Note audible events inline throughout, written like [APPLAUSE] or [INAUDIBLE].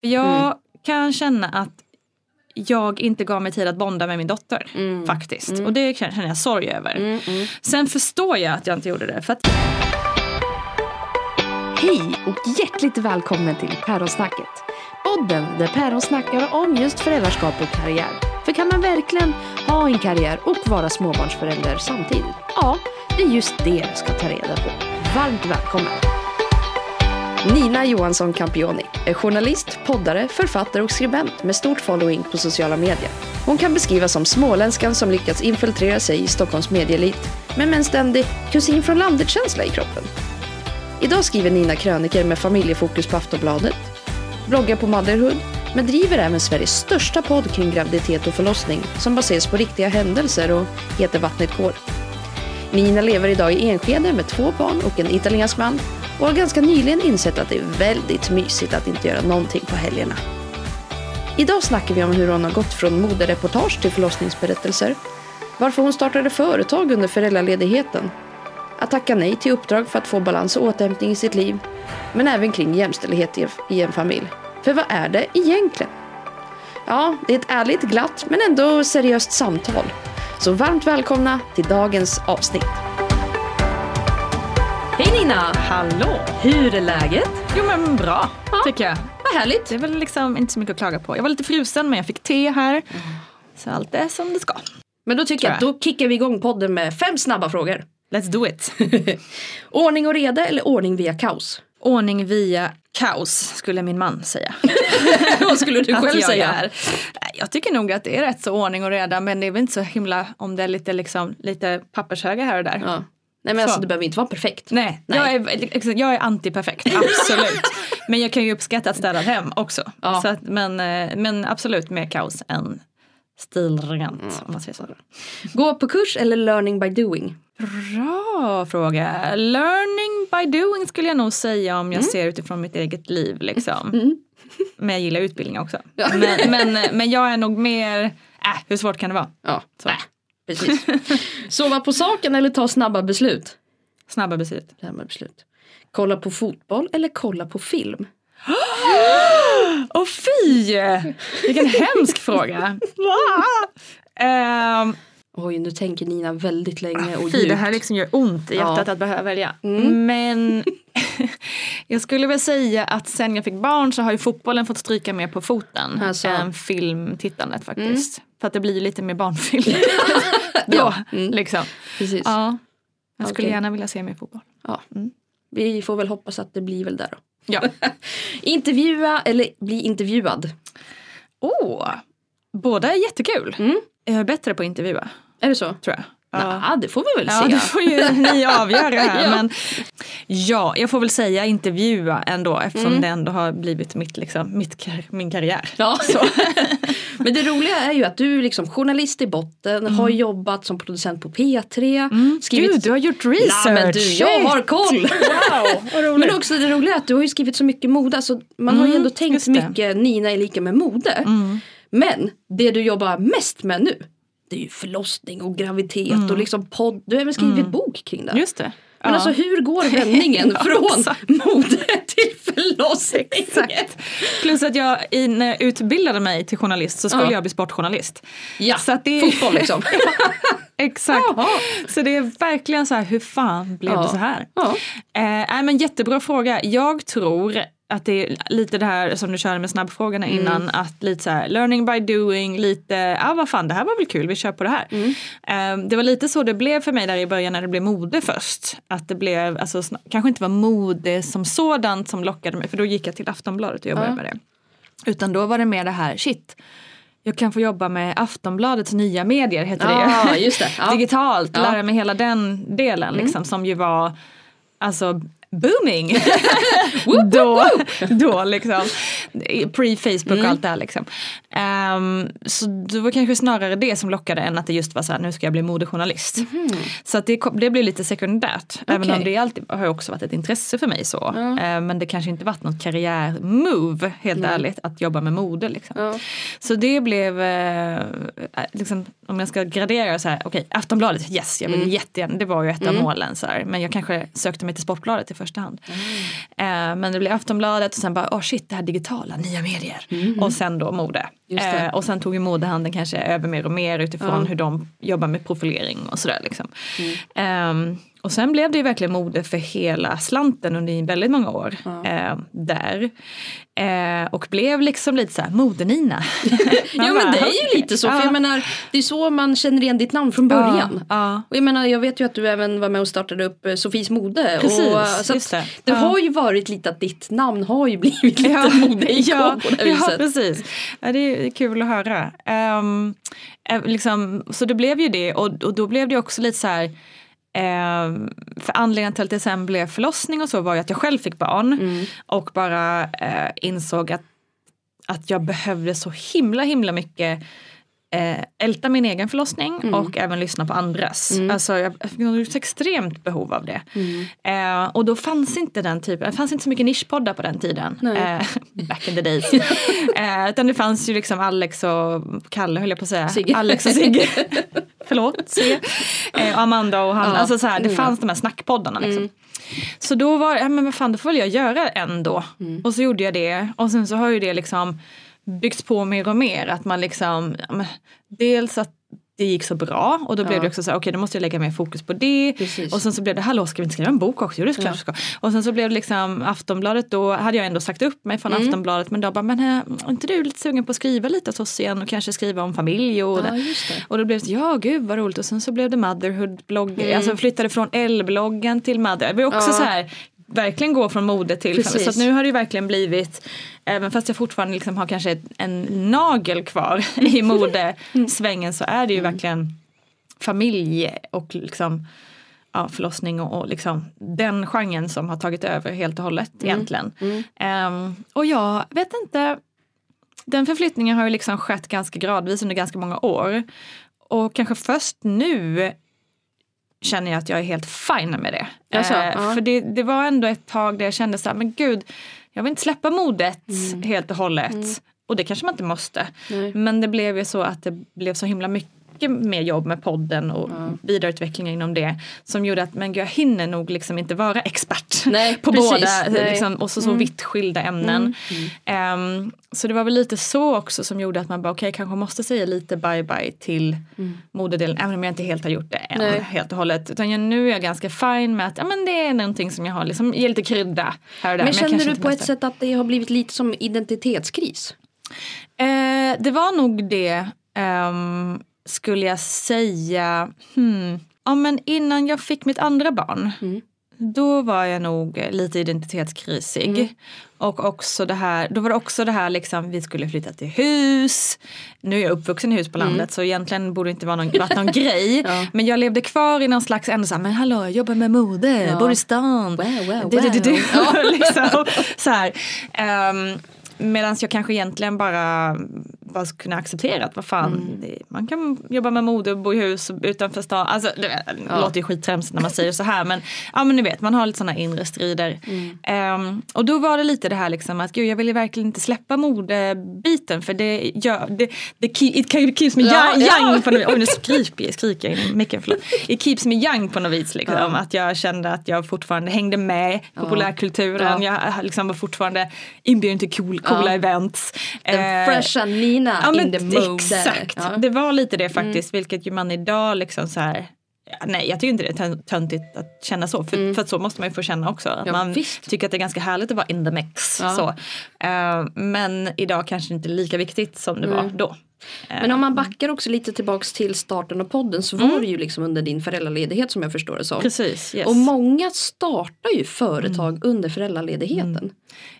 Jag Mm. kan känna att jag inte gav mig tid att bonda med min dotter. Mm. Faktiskt. Och det känner jag sorg över. Sen förstår jag att jag inte gjorde det. För att Hej och hjärtligt välkommen till Päronsnacket. Podden där päron snackar om just föräldraskap och karriär. För kan man verkligen ha en karriär och vara småbarnsförälder samtidigt? Ja, det är just det jag ska ta reda på. Varmt välkommen! Nina Johansson Campioni är journalist, poddare, författare och skribent med stort following på sociala medier. Hon kan beskrivas som småländskan som lyckats infiltrera sig i Stockholms medieelit, men med en ständig kusin från landet-känsla i kroppen. Idag skriver Nina kröniker med familjefokus på Aftonbladet, bloggar på Motherhood, men driver även Sveriges största podd kring graviditet och förlossning som baseras på riktiga händelser och heter Vattnet går. Nina lever idag i Enskede med två barn och en italiensk man och har ganska nyligen insett att det är väldigt mysigt att inte göra någonting på helgerna. Idag snackar vi om hur hon har gått från modereportage till förlossningsberättelser, varför hon startade företag under föräldraledigheten att tacka nej till uppdrag för att få balans och återhämtning i sitt liv, men även kring jämställdhet i- i en familj. För vad är det egentligen? Ja, det är ett ärligt, glatt men ändå seriöst samtal. Så varmt välkomna till dagens avsnitt. Hej Nina! hallå! Hur är läget? Jo men bra, Ja. tycker jag. Vad härligt! Det är väl liksom inte så mycket att klaga på. Jag var lite frusen men jag fick te här. Så allt är som det ska. Men då tycker jag att då kickar vi igång podden med fem snabba frågor. Let's do it. [LAUGHS] Ordning och reda eller ordning via kaos? Ordning via kaos skulle min man säga. [LAUGHS] Vad skulle du att själv säga? är. Nej, Jag tycker nog att det är rätt så ordning och reda men det är väl inte så himla om det är lite, liksom, lite pappershögar här och där. Ja. Nej men alltså Så. det behöver inte vara perfekt. Nej, Nej. Jag, är, jag är antiperfekt, [LAUGHS] absolut. men jag kan ju uppskatta ett städat hem också. Ja. Så att, men, eh, men absolut mer kaos än stilrent om man säger så. Gå på kurs eller learning by doing? Bra fråga. Learning by doing skulle jag nog säga om jag ser utifrån mitt eget liv. Liksom. Men jag gillar utbildning också. Men, men, men jag är nog mer, äh, hur svårt kan det vara? Ja, Så. äh, precis. Sova på saken eller ta snabba beslut? Snabba beslut. Snabba beslut. Kolla på fotboll eller kolla på film? [GASPS] [GASPS] [GASPS] Åh fy! Vilken hemsk fråga. um, Oj, nu tänker Nina väldigt länge och fy, djupt. det här liksom gör ont i hjärtat Ja. Mm. att behöva välja. Men [LAUGHS] jag skulle väl säga att sen jag fick barn så har ju fotbollen fått stryka mer på foten Alltså. Mm. än filmtittandet faktiskt. För att det blir lite mer barnfilm. [LAUGHS] Då, Ja, mm. liksom. Precis. Ja. Jag skulle Okej. gärna vilja se mer fotboll. Ja. Vi får väl hoppas att det blir väl där då. Ja. [LAUGHS] Intervjua eller bli intervjuad? Åh, båda är jättekul. Mm. Jag är bättre på att intervjua, Är det så? tror jag. Ja, det får vi väl Ja, se. det får ju [LAUGHS] ni avgöra här. Ja. Men ja, jag får väl säga intervjua ändå eftersom Mm. det ändå har blivit mitt, liksom, mitt, min karriär. Ja. [LAUGHS] Men det roliga är ju att du är liksom journalist i botten, har jobbat som producent på P3. Gud, du har gjort research! Nej, men du, jag har koll! Wow. [LAUGHS] Men också det roliga är att du har ju skrivit så mycket mode. Alltså, man har ju ändå tänkt just det. mycket Nina är lika med mode. Men det du jobbar mest med nu det är ju förlossning och graviditet och liksom podd. Du har även skrivit bok kring det. Just det. Men Ja. alltså hur går [LAUGHS] vändningen Ja, från mode till förlossning? Exakt. Plus att jag i, när jag utbildade mig till journalist så skulle Ja. jag bli sportjournalist. Ja, Så att det- fotboll liksom. [LAUGHS] Exakt. Jaha. Så det är verkligen så här, hur fan blev det så här? Ja. Eh, nej, men jättebra fråga. Jag tror att det är lite det här som du körde med snabbfrågorna Mm. innan. Att lite så här learning by doing, lite, ja ah, vad fan det här var väl kul, vi kör på det här. Mm. Eh, det var lite så det blev för mig där i början när det blev mode först. Att det blev, alltså kanske inte var mode som sådant som lockade mig, för då gick jag till Aftonbladet och jobbade Ja. med det. Utan då var det mer det här, shit, jag kan få jobba med Aftonbladets nya medier, heter det Ja, just det. Ja. [LAUGHS] digitalt, lära mig hela den delen liksom, som ju var alltså booming. [LAUGHS] [LAUGHS] då, då liksom. Pre-Facebook och allt det här liksom. Ehm, så det var kanske snarare det som lockade än att det just var så här, nu ska jag bli modejournalist. Så att det, det blev lite sekundärt. Även Okej. om det alltid har också varit ett intresse för mig så. Ehm, men det kanske inte varit något karriärmove, helt ärligt, att jobba med mode. Liksom. Så det blev, eh, liksom, om jag ska gradera så här, okej Aftonbladet, yes jag vill jättegärna, det var ju ett av målen så här, men jag kanske sökte mig till Sportbladet första hand. Eh, men det blev Aftonbladet och sen bara, oh shit det här digitala, nya medier. Och sen då mode. Eh, och sen tog ju modehandeln kanske över mer och mer utifrån hur de jobbar med profilering och sådär. Liksom. Ehm, och sen blev det ju verkligen mode för hela slanten under väldigt många år. eh, där. Eh, och blev liksom lite såhär, mode-Nina. [LAUGHS] Ja men det är ju lite så, för jag menar det är så man känner igen ditt namn från början. Ja, Och jag menar jag vet ju att du även var med och startade upp eh, Sofies mode. Precis, och, så just det. det Ja. har ju varit lite att ditt namn har ju blivit lite modeikon [LAUGHS] ja, på det ja, viset. precis. Ja, det är kul att höra. Eh, liksom, så det blev ju det och, och då blev det också lite så här ehm, för anledningen till att det sen blev förlossning och så var ju att jag själv fick barn Mm. och bara eh, insåg att, att jag behövde så himla himla mycket eh, älta min egen förlossning Mm. och även lyssna på andras. Alltså jag jag fick ett extremt behov av det. Mm. Eh, och då fanns inte den typen, det fanns inte så mycket nischpoddar på den tiden. Eh, [LAUGHS] back in the days. eh, utan det fanns ju liksom Alex och Kalle höll jag på att säga. Sigge. Alex och Sigge. [LAUGHS] Förlåt, Sigge. Eh, och Amanda och Hanna. Ja. Alltså så här, det Mm. fanns de här snackpoddarna liksom. Så då var ja men vad fan då får väl jag göra en då. Och så gjorde jag det. Och sen så har ju det liksom byggts på mer och mer. Att man liksom, dels att det gick så bra och då blev Ja. det också så här, okej då måste jag lägga mer fokus på det. Precis. Och sen så blev det, hallå ska vi inte skriva en bok också? Jo det är klart. Och sen så blev det liksom Aftonbladet, då hade jag ändå sagt upp mig från Mm. Aftonbladet men då bara, men äh, är inte du lite sugen på att skriva lite åt oss igen och kanske skriva om familj och Ja. Och då blev det ja gud vad roligt och sen så blev det Motherhood-blogg, Mm. alltså flyttade från L-bloggen till Mother. Det var också Ja. så här verkligen gå från mode till Precis. Så nu har det ju verkligen blivit, även fast jag fortfarande liksom har kanske en nagel kvar [LAUGHS] i modesvängen så är det ju verkligen familj och liksom ja, förlossning och, och liksom den genren som har tagit över helt och hållet egentligen. Ehm, och jag vet inte, den förflyttningen har ju liksom skett ganska gradvis under ganska många år. Och kanske först nu känner jag att jag är helt fine med det. Jaså, Eh, ja. För det, det var ändå ett tag där jag kände så här, men gud, jag vill inte släppa modet helt och hållet. Och det kanske man inte måste. Nej. Men det blev ju så att det blev så himla mycket mer jobb med podden och vidareutveckling inom det. Som gjorde att men gud, jag hinner nog liksom inte vara expert Nej, [LAUGHS] på precis. båda. Mm. liksom, och så, så vitt skilda ämnen. Ehm, så det var väl lite så också som gjorde att man bara okej okay, kanske måste säga lite bye bye till modedelen även om jag inte helt har gjort det än Mm. Nej. helt och hållet. Utan jag, nu är jag ganska fine med att ja, men det är någonting som jag har liksom, ger lite krydda här och där. Men jag känner du på ett sätt att det har blivit lite som identitetskris? Eh, det var nog det, ehm, skulle jag säga. Hmm. Ja, men innan jag fick mitt andra barn, då var jag nog lite identitetskrisig. Och också det här, då var det också det här liksom, vi skulle flytta till hus. Nu är jag uppvuxen i hus på landet så egentligen borde det inte vara någon, varit någon [LAUGHS] grej. Ja. Men jag levde kvar i någon slags, ändå så här, men hallå jag jobbar med mode, Ja. bor i stan. Wow, wow, Du, du, du, du. wow. Ja. [LAUGHS] liksom, så här. Um, Medan jag kanske egentligen bara, bara kunna acceptera att vad fan, Mm. man kan jobba med mode och bo i hus utanför stan. Alltså det, Ja. låter ju skitträmsigt när man säger så här men ja men ni vet man har lite sådana inre strider. Mm. Ehm, och då var det lite det här liksom att gud jag vill ju verkligen inte släppa modebiten för det gör, det, det keep, it keeps me Ja, young, ja. young på något vis. Oj nu skriker skriker jag in i micken, förlåt. It keeps me young på något vis liksom. Ja. Att jag kände att jag fortfarande hängde med populärkulturen. Ja. Jag liksom var fortfarande inbjuden till cool, coola events. Den Eh, fresha Nina Ja, in the mode. exakt, Ja. det var lite det faktiskt vilket ju man idag liksom så här Nej jag tycker inte det är tön- töntigt att känna så för, för att så måste man ju få känna också. Att Mm. Ja, man visst. tycker att det är ganska härligt att vara in the mix. Ja. Så. Eh, men idag kanske inte lika viktigt som det var Mm. då. Men om man backar också lite tillbaks till starten av podden så var det ju liksom under din föräldraledighet som jag förstår det som. Precis, yes. Och många startar ju företag under föräldraledigheten.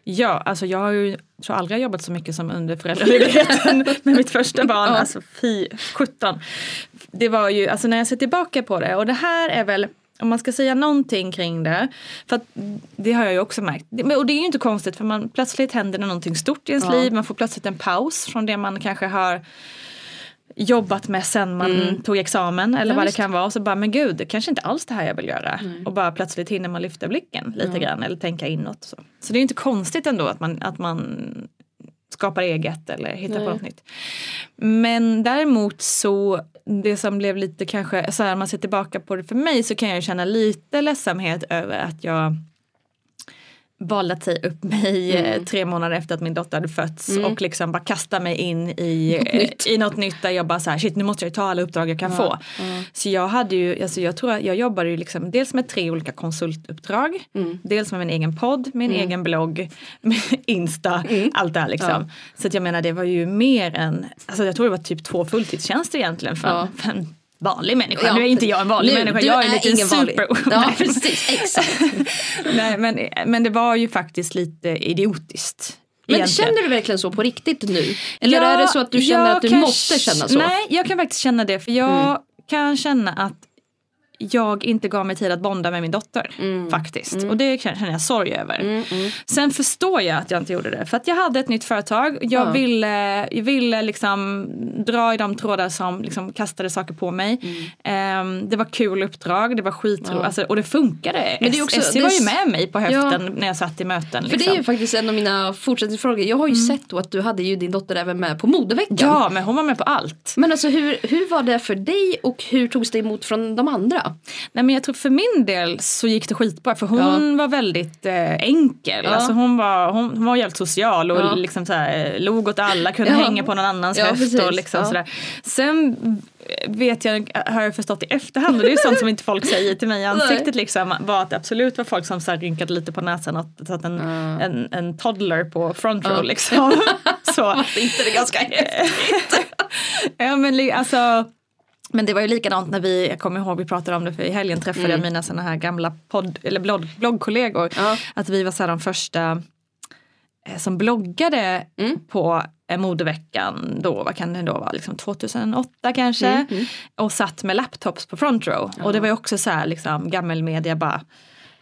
Ja, alltså jag har ju tror aldrig jag jobbat så mycket som under föräldraledigheten [LAUGHS] med mitt första barn. Ja. Alltså fy 17. Det var ju, alltså när jag ser tillbaka på det och det här är väl om man ska säga någonting kring det, för att det har jag ju också märkt. Och det är ju inte konstigt för man plötsligt händer det någonting stort i ens Ja. liv, man får plötsligt en paus från det man kanske har jobbat med sen man tog examen eller Mm. Ja, vad det kan vara. Och så bara, men gud, det kanske inte alls det här jag vill göra. Och bara plötsligt hinner man lyfta blicken lite grann eller tänka inåt. Så, så det är ju inte konstigt ändå att man, att man skapar eget eller hittar Nej. på något nytt. Men däremot så det som blev lite kanske, så här, om man ser tillbaka på det för mig så kan jag känna lite ledsamhet över att jag valde att säga upp mig eh, Mm. tre månader efter att min dotter hade fötts och liksom bara kasta mig in i, [LAUGHS] nytt. i något nytt där jag bara så här, shit nu måste jag ta alla uppdrag jag kan få. Så jag hade ju, alltså jag tror att jag jobbade ju liksom dels med tre olika konsultuppdrag, Mm. dels med min egen podd, min egen blogg, Insta, Mm. allt det här liksom. Så att jag menar det var ju mer än, alltså jag tror det var typ två fulltidstjänster egentligen för, Ja. för en vanlig människa. Ja, nu är inte jag en vanlig nu, människa, jag är ingen vanlig. super. Ja precis, exakt. [LAUGHS] Nej, men, men det var ju faktiskt lite idiotiskt. Men egentligen. känner du verkligen så på riktigt nu? Eller Ja, är det så att du känner att du måste känna så? Mm. Nej, jag kan faktiskt känna det för jag kan känna att jag inte gav mig tid att bonda med min dotter. Mm. Faktiskt. Och det känner jag sorg över. Sen förstår jag att jag inte gjorde det. För att jag hade ett nytt företag. Jag Ja. ville, jag ville liksom dra i de trådar som liksom kastade saker på mig. Mm. Ehm, det var kul uppdrag, det var skitroligt. Alltså, och det funkade. Men det är också- SC var ju med mig på höften Ja. när jag satt i möten. För Liksom. det är ju faktiskt en av mina fortsättningsfrågor. Jag har ju sett då att du hade ju din dotter även med på modeveckan. Ja, men hon var med på allt. Men alltså hur, hur var det för dig och hur togs det emot från de andra? Nej men jag tror för min del så gick det skitbra för hon var väldigt eh, enkel. Ja. Alltså hon var, hon, hon var helt social och Ja. liksom så här, eh, log åt alla, kunde Ja. hänga på någon annans Ja, höft precis. och liksom Ja. sådär. Sen vet jag, har jag förstått i efterhand och det är sånt som inte folk säger till mig i [LAUGHS] ansiktet liksom var att det absolut var folk som så här, rynkade lite på näsan och satt en, en, en toddler på front row Ja. liksom. [LAUGHS] så. inte det ganska [LAUGHS] häftigt? Ja men alltså men det var ju likadant när vi, jag kommer ihåg vi pratade om det för i helgen träffade Mm. jag mina såna här gamla podd, eller blogg, bloggkollegor. Ja. Att vi var så här de första eh, som bloggade Mm. på eh, modeveckan då, vad kan det då vara, liksom 2008 kanske. Mm, Och satt med laptops på front row. Och det var ju också så här liksom gammelmedia bara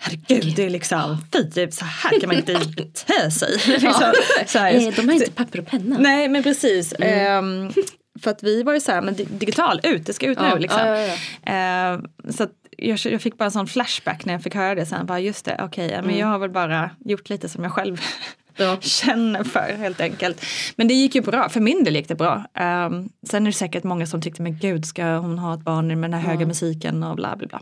Herregud, det är liksom, fy, så här kan man inte [LAUGHS] bete sig. liksom, så här. Eh, de har inte papper och penna. Nej men precis. Mm. Ehm, för att vi var ju så här, men di- digital ut, det ska ut Ja, nu liksom. ja, ja, Ehm, så jag, jag fick bara en sån flashback när jag fick höra det sen. Bara, just det, okej, ja, men jag har väl bara gjort lite som jag själv Mm. [LAUGHS] Känner för helt enkelt. Men det gick ju bra, för min del gick det bra. Ehm, sen är det säkert många som tyckte, men gud ska hon ha ett barn med den här höga musiken och bla bla bla.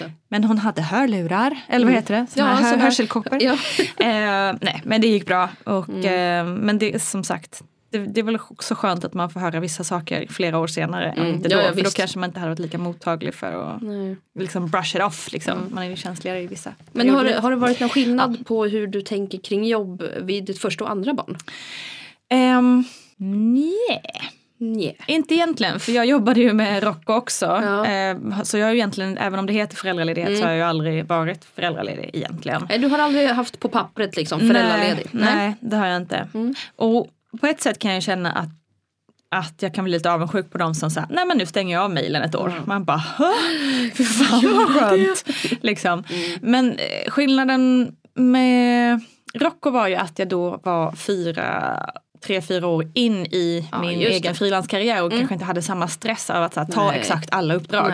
Ja. Men hon hade hörlurar, eller vad heter det? Såna Ja, hör, hörselkoppor. Ja. [LAUGHS] Eh, nej, men det gick bra. Och, eh, men det är som sagt, det, det är väl också skönt att man får höra vissa saker flera år senare. än inte Ja, då, ja, för då kanske man inte hade varit lika mottaglig för att Nej. liksom brush it off. Liksom. Man är ju känsligare i vissa Men har, det- har det varit någon skillnad på hur du tänker kring jobb vid ditt första och andra barn? Um, nej. Nej. Inte egentligen, för jag jobbade ju med Rocco också. Ja. Eh, så jag har ju egentligen, även om det heter föräldraledighet så har jag ju aldrig varit föräldraledig egentligen. Nej, Du har aldrig haft på pappret liksom föräldraledig? Nej, nej, det har jag inte. Och på ett sätt kan jag känna att att jag kan bli lite avundsjuk på dem som säger nej men nu stänger jag av mejlen ett år. Man bara, "Hå? [LAUGHS] fy fan vad skönt. [LAUGHS] liksom. Men eh, skillnaden med Rocco var ju att jag då var fyra tre, fyra år in i Ja, min egen frilanskarriär och kanske inte hade samma stress av att här, ta Nej. exakt alla uppdrag.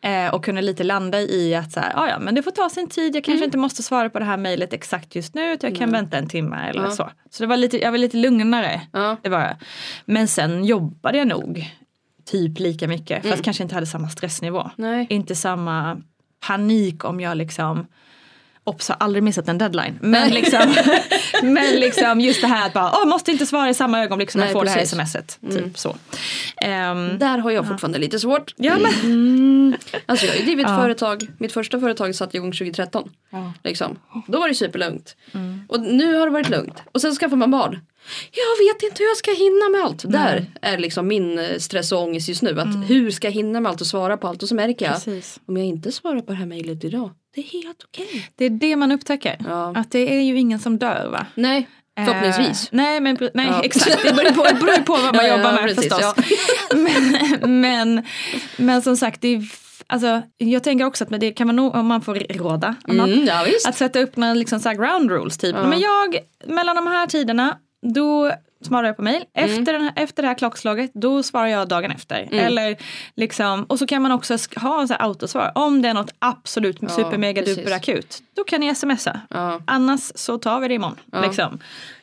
Eh, och kunde lite landa i att så här, "Ah, ja men det får ta sin tid, jag kanske inte måste svara på det här mejlet exakt just nu utan jag kan vänta en timme eller Ja. så. Så det var lite, jag var lite lugnare. Ja. Det var jag. Men sen jobbade jag nog typ lika mycket Mm. fast kanske inte hade samma stressnivå. Nej. Inte samma panik om jag liksom Ops, har aldrig missat en deadline. Men liksom, [LAUGHS] men liksom just det här att bara, åh, måste inte svara i samma ögonblick som Nej, jag får precis. det här smset. Typ så. Ehm, Där har jag fortfarande lite svårt. ja, men, Alltså jag har ju drivit Ja. företag, mitt första företag satte jag igång 2013. Ja. Liksom. Då var det superlugnt. Och nu har det varit lugnt. Och sen skaffar man barn. Jag vet inte hur jag ska hinna med allt. Där är liksom min eh, stress och ångest just nu. Att Hur ska jag hinna med allt och svara på allt. Och så märker jag. Precis. Om jag inte svarar på det här mejlet idag. Det är helt okej. det är det man upptäcker. Ja. Att det är ju ingen som dör va? Nej, förhoppningsvis. Eh, nej, men, nej Ja. exakt. Det beror på, det beror på vad man Ja, ja, jobbar med precis, förstås. [LAUGHS] men, men, men som sagt, det är, alltså, jag tänker också att det kan man nog, om man får råda, Mm, ja, att sätta upp några liksom så ground rules. Typ. Men jag, mellan de här tiderna, då svarar jag på mail. Mm. Efter, den här, efter det här klockslaget, då svarar jag dagen efter. Mm. Eller liksom, och så kan man också ha så här autosvar. Om det är något absolut super mega precis. duper akut, då kan ni smsa. Ja. Annars så tar vi det imorgon. Liksom.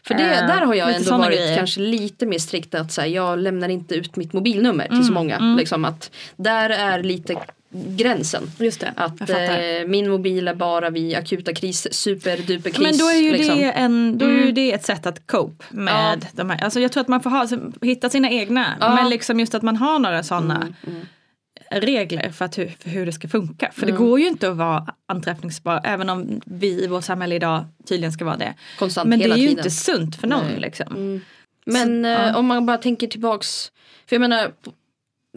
För det, Eh, där har jag ändå varit grejer. kanske lite mer strikt att så här, jag lämnar inte ut mitt mobilnummer till så många. Liksom att där är lite gränsen. Just det, Att eh, min mobil är bara vid akuta kris, superduper kris. Men då är ju liksom. det, en, då är ju det ett sätt att cope med de här. Alltså jag tror att man får ha, hitta sina egna. Ja. Men liksom just att man har några sådana regler för, att hur, för hur det ska funka. För det går ju inte att vara anträffningsbar även om vi i vårt samhälle idag tydligen ska vara det. Konstant Men det är ju tiden. inte sunt för någon liksom. Men Så, eh, ja. om man bara tänker tillbaks. För jag menar.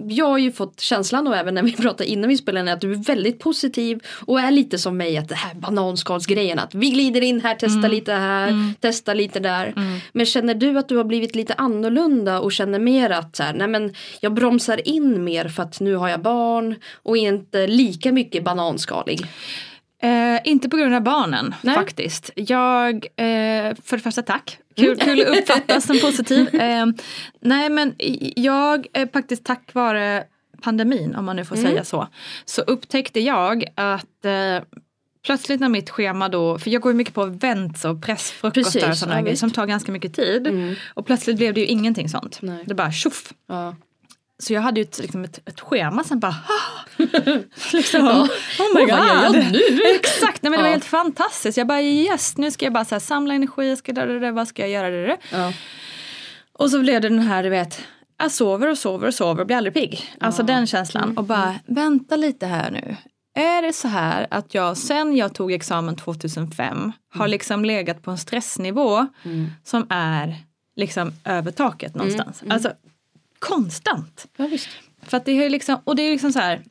Jag har ju fått känslan och även när vi [LAUGHS] pratade innan vi spelade in att du är väldigt positiv och är lite som mig att det här bananskalsgrejen att vi glider in här, testar Mm. lite här, testar lite där. Men känner du att du har blivit lite annorlunda och känner mer att så här, nej men jag bromsar in mer för att nu har jag barn och är inte lika mycket bananskalig. Eh, inte på grund av barnen Nej. faktiskt. Jag, eh, för det första tack. Kul, kul att uppfattas som [LAUGHS] positiv. Eh, nej men jag, faktiskt tack vare pandemin om man nu får säga så, så upptäckte jag att eh, plötsligt när mitt schema då, för jag går ju mycket på events och pressfrukostar och sådana ja, grejer som tar ganska mycket tid. Och plötsligt blev det ju ingenting sånt. Nej. Det bara tjoff. Ja. Så jag hade ju ett, liksom ett, ett schema sen bara [LAUGHS] liksom, Ja. Oh my Oh, vad gör jag god. nu? [LAUGHS] Exakt, nej, men det var Ja. helt fantastiskt. Jag bara yes, nu ska jag bara så här, samla energi, ska, da, da, vad ska jag göra? Da, da. Ja. Och så blev det den här du vet, jag sover och sover och sover och blir aldrig pigg. Alltså den känslan och bara vänta lite här nu. Är det så här att jag sen jag tog examen 2005 har liksom legat på en stressnivå som är liksom över taket någonstans. Alltså konstant. ja visst. För att det är liksom, och det är liksom så här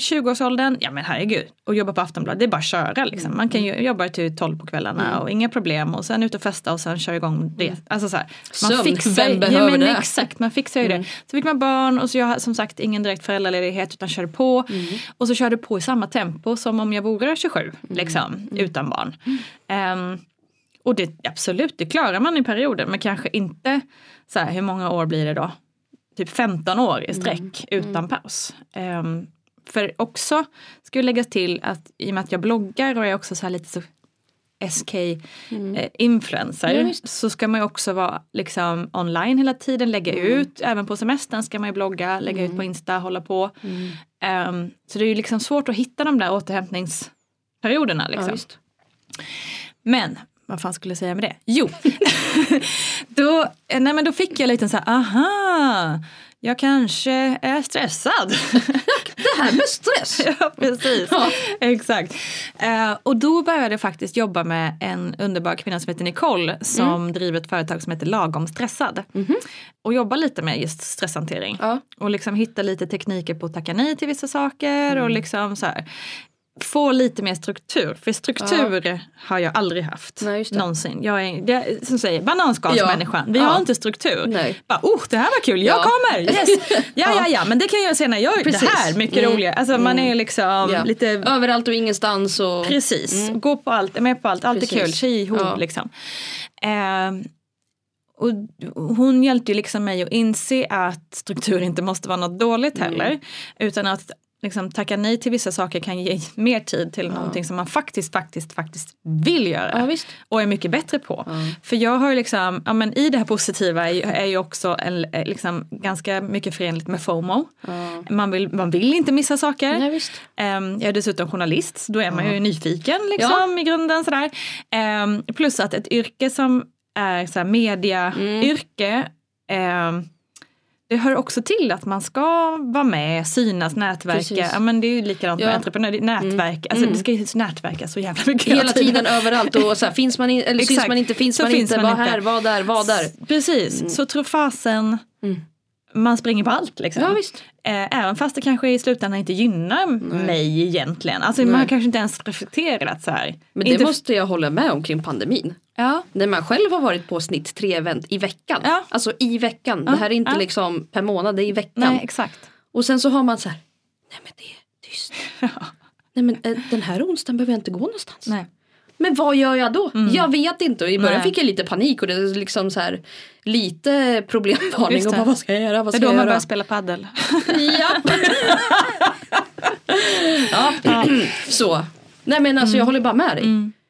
20-årsåldern, ja men herregud, och jobba på Aftonbladet, det är bara att köra liksom. Man kan ju jobba till 12 på kvällarna och inga problem och sen ut och festa och sen köra igång det. Alltså så här, Sömn, fixar, vem ja, behöver men det? Exakt, man fixar ju det. Så fick man barn och så jag som sagt ingen direkt föräldraledighet utan körde på. Och så körde på i samma tempo som om jag vore 27, liksom, utan barn. Ehm, och det, absolut, det klarar man i perioder men kanske inte så här, hur många år blir det då? Typ 15 år i sträck utan paus. Ehm, för också ska jag lägga till att i och med att jag bloggar och är också så här lite så SK eh, influencer Ja, visst. så ska man ju också vara liksom online hela tiden, lägga ut, även på semestern ska man ju blogga, lägga ut på Insta, hålla på. Ehm, så det är ju liksom svårt att hitta de där återhämtningsperioderna. Liksom. Ja. Men vad fan skulle jag säga med det? Jo, [LAUGHS] då, eh, nej men då fick jag lite så här, aha, jag kanske är stressad. Det här med stress. [LAUGHS] ja, precis. Ja. Exakt. Eh, och då började jag faktiskt jobba med en underbar kvinna som heter Nicole som Mm. driver ett företag som heter Lagom stressad. Och jobbar lite med just stresshantering. Ja. Och liksom hitta lite tekniker på att tacka nej till vissa saker Mm. och liksom så här. Få lite mer struktur, för struktur har jag aldrig haft. Nej. Någonsin. Jag är, det är som säger, bananskalsmänniskan. Vi Ja. har inte struktur. Nej. Bara, oh, det här var kul, jag Ja. kommer! Yes. [LAUGHS] Ja, ja, ja, men det kan jag göra senare. Jag, det Precis. här, mycket Mm. roligare. Alltså man är liksom Ja. lite Överallt och ingenstans och Precis, gå på allt, är med på allt, allt är Precis. kul, tji Ja. liksom. Ehm, och hon hjälpte ju liksom mig att inse att struktur inte måste vara något dåligt heller. Utan att liksom, tacka nej till vissa saker kan ge mer tid till någonting som man faktiskt, faktiskt, faktiskt vill göra. Ja, visst. Och är mycket bättre på. För jag har liksom, ja men i det här positiva är, ju- också en, eh, liksom, ganska mycket förenligt med FOMO. Man, vill, man vill inte missa saker. Nej, visst. Ehm, jag är dessutom journalist, så då är man ju nyfiken liksom, i grunden. Sådär. Ehm, plus att ett yrke som är så här, mediayrke ehm, det hör också till att man ska vara med, synas, nätverka. Precis. Ja, men det är ju likadant med Ja. entreprenör, det är nätverk. Alltså, Det ska ju nätverka så jävla mycket Hela tiden överallt och så här, finns man in, eller syns Exakt. man inte, finns Så man finns inte, man var inte. här, var där, var där. Precis, så tro fasen man springer på allt. Liksom. Ja, visst. Eh, även fast det kanske i slutändan inte gynnar mig egentligen. Alltså man har kanske inte ens reflekterat så här. Men det inte måste jag hålla med om kring pandemin. Ja, När man själv har varit på snitt tre event i veckan. Ja. Alltså i veckan. det här är inte ja. liksom per månad, det är i veckan. nej exakt. Och sen så har man så här. Nej men det är tyst. [LAUGHS] Nej men eh, den här onsdagen behöver jag inte gå någonstans. Nej. Men vad gör jag då? Jag vet inte och i början Mm. Nej. fick jag lite panik och det är liksom så här lite problemvarning och bara vad ska jag göra? Vad Det är ska då man göra? börjar spela paddel. Ja. [LAUGHS] [CLEARS THROAT] ja. Så. Nej men alltså jag håller bara med dig.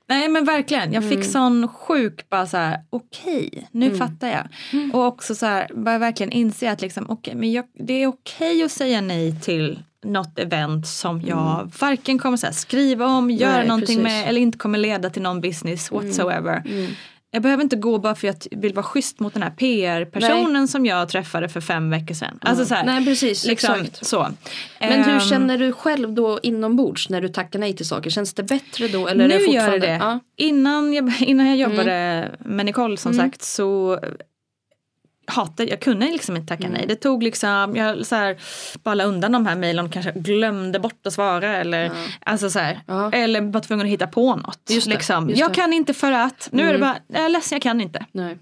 Nej men verkligen, jag Mm. fick sån sjuk bara så här, okej, nu fattar jag. Mm. Och också så här, bara verkligen inse att liksom, okej, men jag, det är okej att säga nej till något event som jag varken kommer så här, skriva om, göra Mm. Nej, någonting precis. Mm. med eller inte kommer leda till någon business whatsoever. Jag behöver inte gå bara för att jag vill vara schysst mot den här PR-personen som jag träffade för fem veckor sedan. Alltså så här, Nej precis, liksom, exakt. så. Men hur Ehm, känner du själv då inombords när du tackar nej till saker? Känns det bättre då? Eller nu är det gör det det. Ja. Mm. Innan, jag, [LAUGHS] innan jag jobbade med Nicole som sagt så hatade, jag kunde liksom inte tacka Mm. nej. Det tog liksom, jag så här, bara undan de här mejlen och kanske glömde bort att svara eller, alltså så här, eller var tvungen att hitta på något. Just det, liksom. just jag det. kan inte för att, nu är det bara, jag är ledsen jag kan inte. Nej.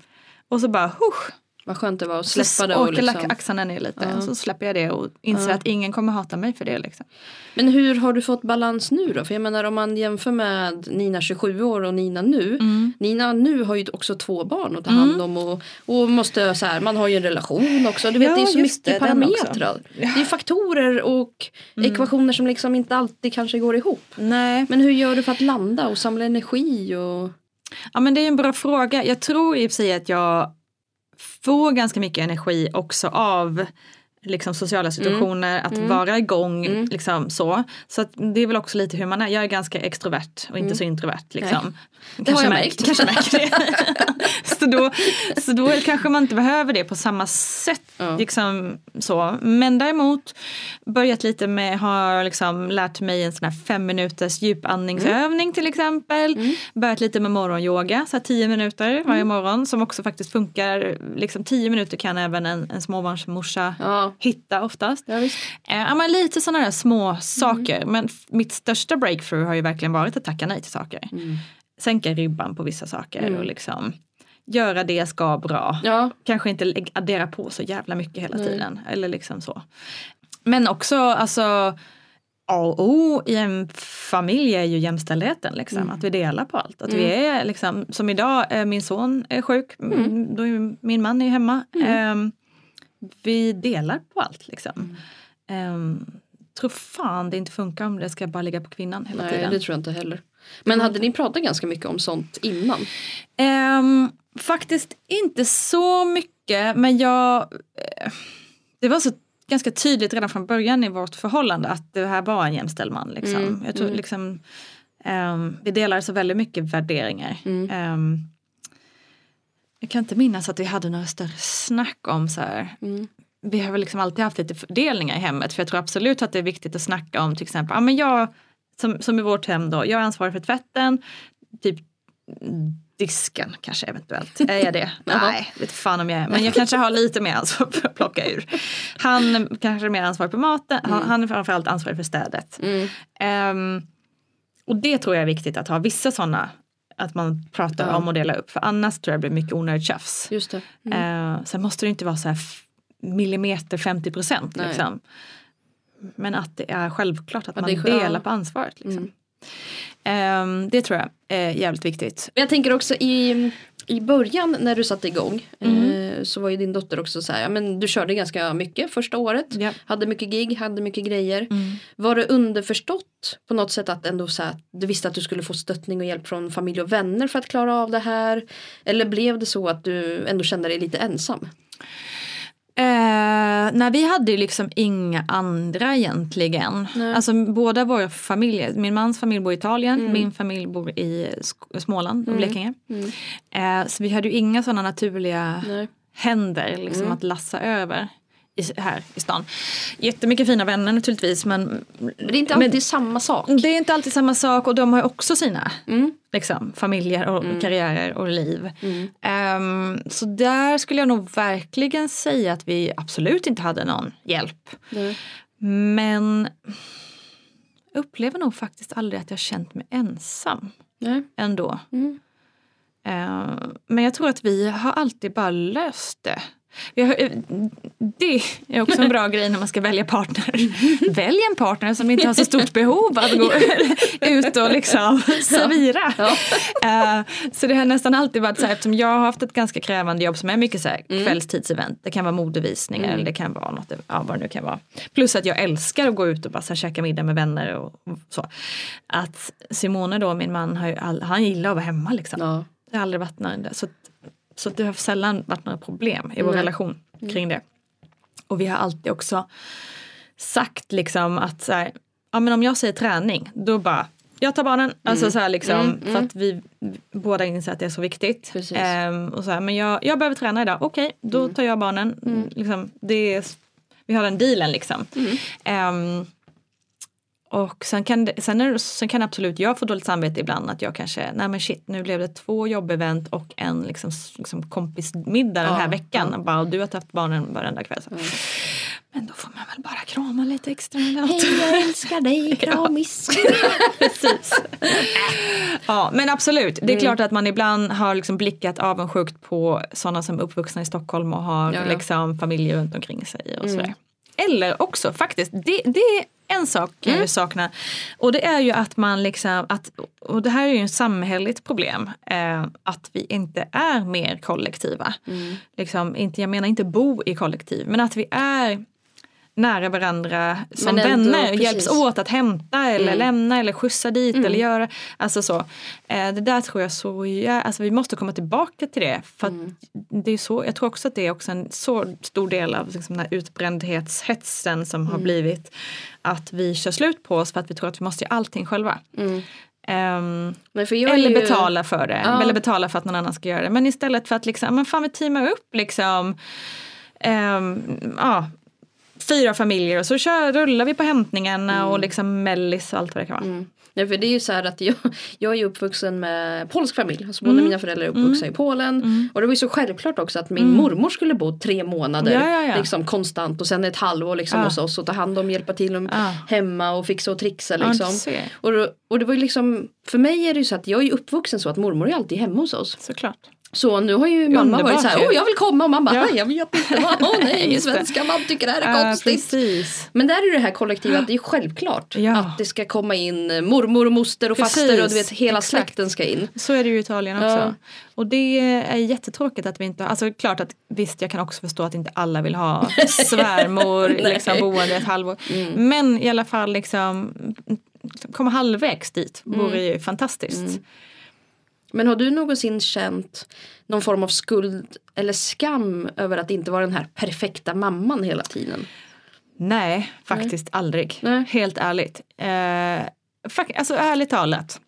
Och så bara, husch, Vad skönt det var att så släppa det. Och liksom. axlarna ner lite. Så släpper jag det och inser att ingen kommer hata mig för det. Liksom. Men hur har du fått balans nu då? För jag menar om man jämför med Nina 27 år och Nina nu. Mm. Nina nu har ju också två barn att ta hand om och, och måste så här, man har ju en relation också. Du vet Ja, det är så mycket det, parametrar. Det är faktorer och Mm. ekvationer som liksom inte alltid kanske går ihop. Nej. Men hur gör du för att landa och samla energi? Och... Ja men det är en bra fråga. Jag tror i och för sig att jag får ganska mycket energi också av liksom sociala situationer, att vara igång. Liksom, så så det är väl också lite hur man är. Jag är ganska extrovert och inte så introvert. Liksom. Det har jag märkt. Kanske märker det. [LAUGHS] så, då, så då kanske man inte behöver det på samma sätt. Ja. Liksom, så. Men däremot börjat lite med, har liksom lärt mig en sån här fem minuters djupandningsövning till exempel. Börjat lite med morgonyoga, så här tio minuter varje morgon som också faktiskt funkar. Liksom tio minuter kan även en, en småbarnsmorsa Ja. Hitta oftast. Ja. Eh, men lite sådana där små saker. Men f- mitt största breakthrough har ju verkligen varit att tacka nej till saker. Sänka ribban på vissa saker och liksom göra det jag ska bra. Ja. Kanske inte addera på så jävla mycket hela tiden. Eller liksom så. Men också alltså A och O i en familj är ju jämställdheten. Liksom. Att vi delar på allt. Att vi är liksom, som idag, eh, min son är sjuk, mm. då är ju min man är ju hemma. Ehm, vi delar på allt liksom. Ehm, tror fan det inte funkar om det ska bara ligga på kvinnan hela Nej tiden. det tror jag inte heller. Men hade ni pratat ganska mycket om sånt innan? Ehm, faktiskt inte så mycket men jag eh, Det var så ganska tydligt redan från början i vårt förhållande att det här var en jämställd man. Liksom. Mm, Jag tror, liksom, ehm, vi delar så väldigt mycket värderingar. Mm. Jag kan inte minnas att vi hade några större snack om så här. Mm. Vi har väl liksom alltid haft lite fördelningar i hemmet för jag tror absolut att det är viktigt att snacka om till exempel, ja men jag som, som i vårt hem då, jag är ansvarig för tvätten, typ disken kanske eventuellt. Är jag det? [LAUGHS] Nej, vet fan om jag är. Men jag kanske har lite mer ansvar för att plocka ur. Han kanske är mer ansvarig för maten, han, han är framförallt ansvarig för städet. Mm. Ehm, och det tror jag är viktigt att ha vissa sådana att man pratar Ja. om och delar upp. För annars tror jag det blir mycket onödigt tjafs. Just det. Eh, sen måste det inte vara så här millimeter 50 procent. Liksom. Men att det är självklart att Ja, man delar på ansvaret. Liksom. Mm. Ehm, det tror jag är jävligt viktigt. Men jag tänker också i, i början när du satte igång Mm. eh, så var ju din dotter också så här, men du körde ganska mycket första året. Ja. Hade mycket gig, hade mycket grejer. Mm. Var det underförstått på något sätt att ändå så här, du visste att du skulle få stöttning och hjälp från familj och vänner för att klara av det här? Eller blev det så att du ändå kände dig lite ensam? Eh, nej, vi hade ju liksom inga andra egentligen. Nej. Alltså båda våra familjer, min mans familj bor i Italien, min familj bor i Småland och Blekinge. Eh, så vi hade ju inga sådana naturliga Nej. händer liksom, att lassa över i, här i stan. Jättemycket fina vänner naturligtvis men Men det är inte alltid samma sak. det är inte alltid samma sak och de har också sina Mm. liksom, familjer och karriärer och liv. Ehm, så där skulle jag nog verkligen säga att vi absolut inte hade någon hjälp. Men jag upplever nog faktiskt aldrig att jag känt mig ensam Nej. ändå. Mm. Ehm, men jag tror att vi har alltid bara löst det. Eh, det är också en bra [LAUGHS] grej när man ska välja partner. Välj en partner som inte har så stort behov att gå ut och liksom servera. Ja. Eh, så det har nästan alltid varit så här eftersom jag har haft ett ganska krävande jobb som är mycket så här Mm. kvällstidsevent. Det kan vara modevisningar eller det kan vara något, ja, vad det nu kan vara. Plus att jag älskar att gå ut och bara så här, käka middag med vänner och, så. Att Simone då, min man, har ju all, han gillar att vara hemma liksom. Ja. Det har aldrig varit några, så, så det har sällan varit några problem i vår Nej. relation kring det. Och vi har alltid också sagt liksom att så här, ja men om jag säger träning då bara jag tar barnen, alltså så här liksom Mm, mm. för att vi båda inser att det är så viktigt. Ehm, och så här, men jag, jag behöver träna idag, okej då tar jag barnen. Mm. Liksom, det är, vi har den dealen liksom. Ehm, och sen kan, det, sen, är, sen kan absolut jag få dåligt samvete ibland att jag kanske, nej men shit nu blev det två jobbevent och en liksom, liksom kompismiddag den Ja, här veckan. ja. Och bara, och du har haft barnen varenda kväll. Så. Men då får man väl bara krama lite extra. Hej jag [LAUGHS] älskar dig, kramis. [LAUGHS] Precis. ja, men absolut. Det är klart att man ibland har liksom blickat avundsjukt på sådana som är uppvuxna i Stockholm och har Ja, liksom familjer runt omkring sig och sådär. Eller också faktiskt, det, det en sak jag ju saknar. Och det är ju att man liksom, att, och det här är ju en samhälleligt problem, eh, att vi inte är mer kollektiva. Liksom, inte, jag menar inte bo i kollektiv, men att vi är nära varandra som ändå, vänner, precis. hjälps åt att hämta eller lämna eller skjutsa dit eller göra. Alltså så. Eh, det där tror jag så, ja, alltså vi måste komma tillbaka till det. För att det är så, jag tror också att det är också en så stor del av liksom den här utbrändhetshetsen som har blivit att vi kör slut på oss för att vi tror att vi måste göra allting själva. Är eller ju- betala för det. Ja. Eller betala för att någon annan ska göra det. Men istället för att liksom, men fan vi teamar upp liksom. ehm, ja, fyra familjer och så kör, rullar vi på hämtningarna och liksom mellis och allt vad det kan vara. Mm. Nej, för det är ju så här att jag, jag är uppvuxen med polsk familj. Alltså båda mina föräldrar är uppvuxna i Polen. Och det var ju så självklart också att min mormor skulle bo tre månader Ja, ja, ja. Liksom konstant och sen ett halvår liksom Ja. hos oss och ta hand om, hjälpa till om hemma och fixa och trixa liksom. och, och det var ju liksom, för mig är det ju så att jag är uppvuxen så att mormor är alltid hemma hos oss. Såklart. Så nu har ju mamma Underbart varit så här, åh jag vill komma och man bara, Ja. jag vet inte, vad, åh nej [LAUGHS] svenska man tycker det här är Ja, konstigt. precis. Men där är det här kollektivet att det är självklart Ja. att det ska komma in eh, mormor och moster och Precis, faster och du vet hela exakt. släkten ska in. Så är det ju i Italien också. Ja. Och det är jättetråkigt att vi inte, alltså klart att visst jag kan också förstå att inte alla vill ha [LAUGHS] svärmor liksom, boende ett halvår. Men i alla fall liksom komma halvvägs dit vore ju fantastiskt. Men har du någonsin känt någon form av skuld eller skam över att inte vara den här perfekta mamman hela tiden? Nej, faktiskt aldrig. Nej. Helt ärligt. Eh, fak- alltså ärligt talat.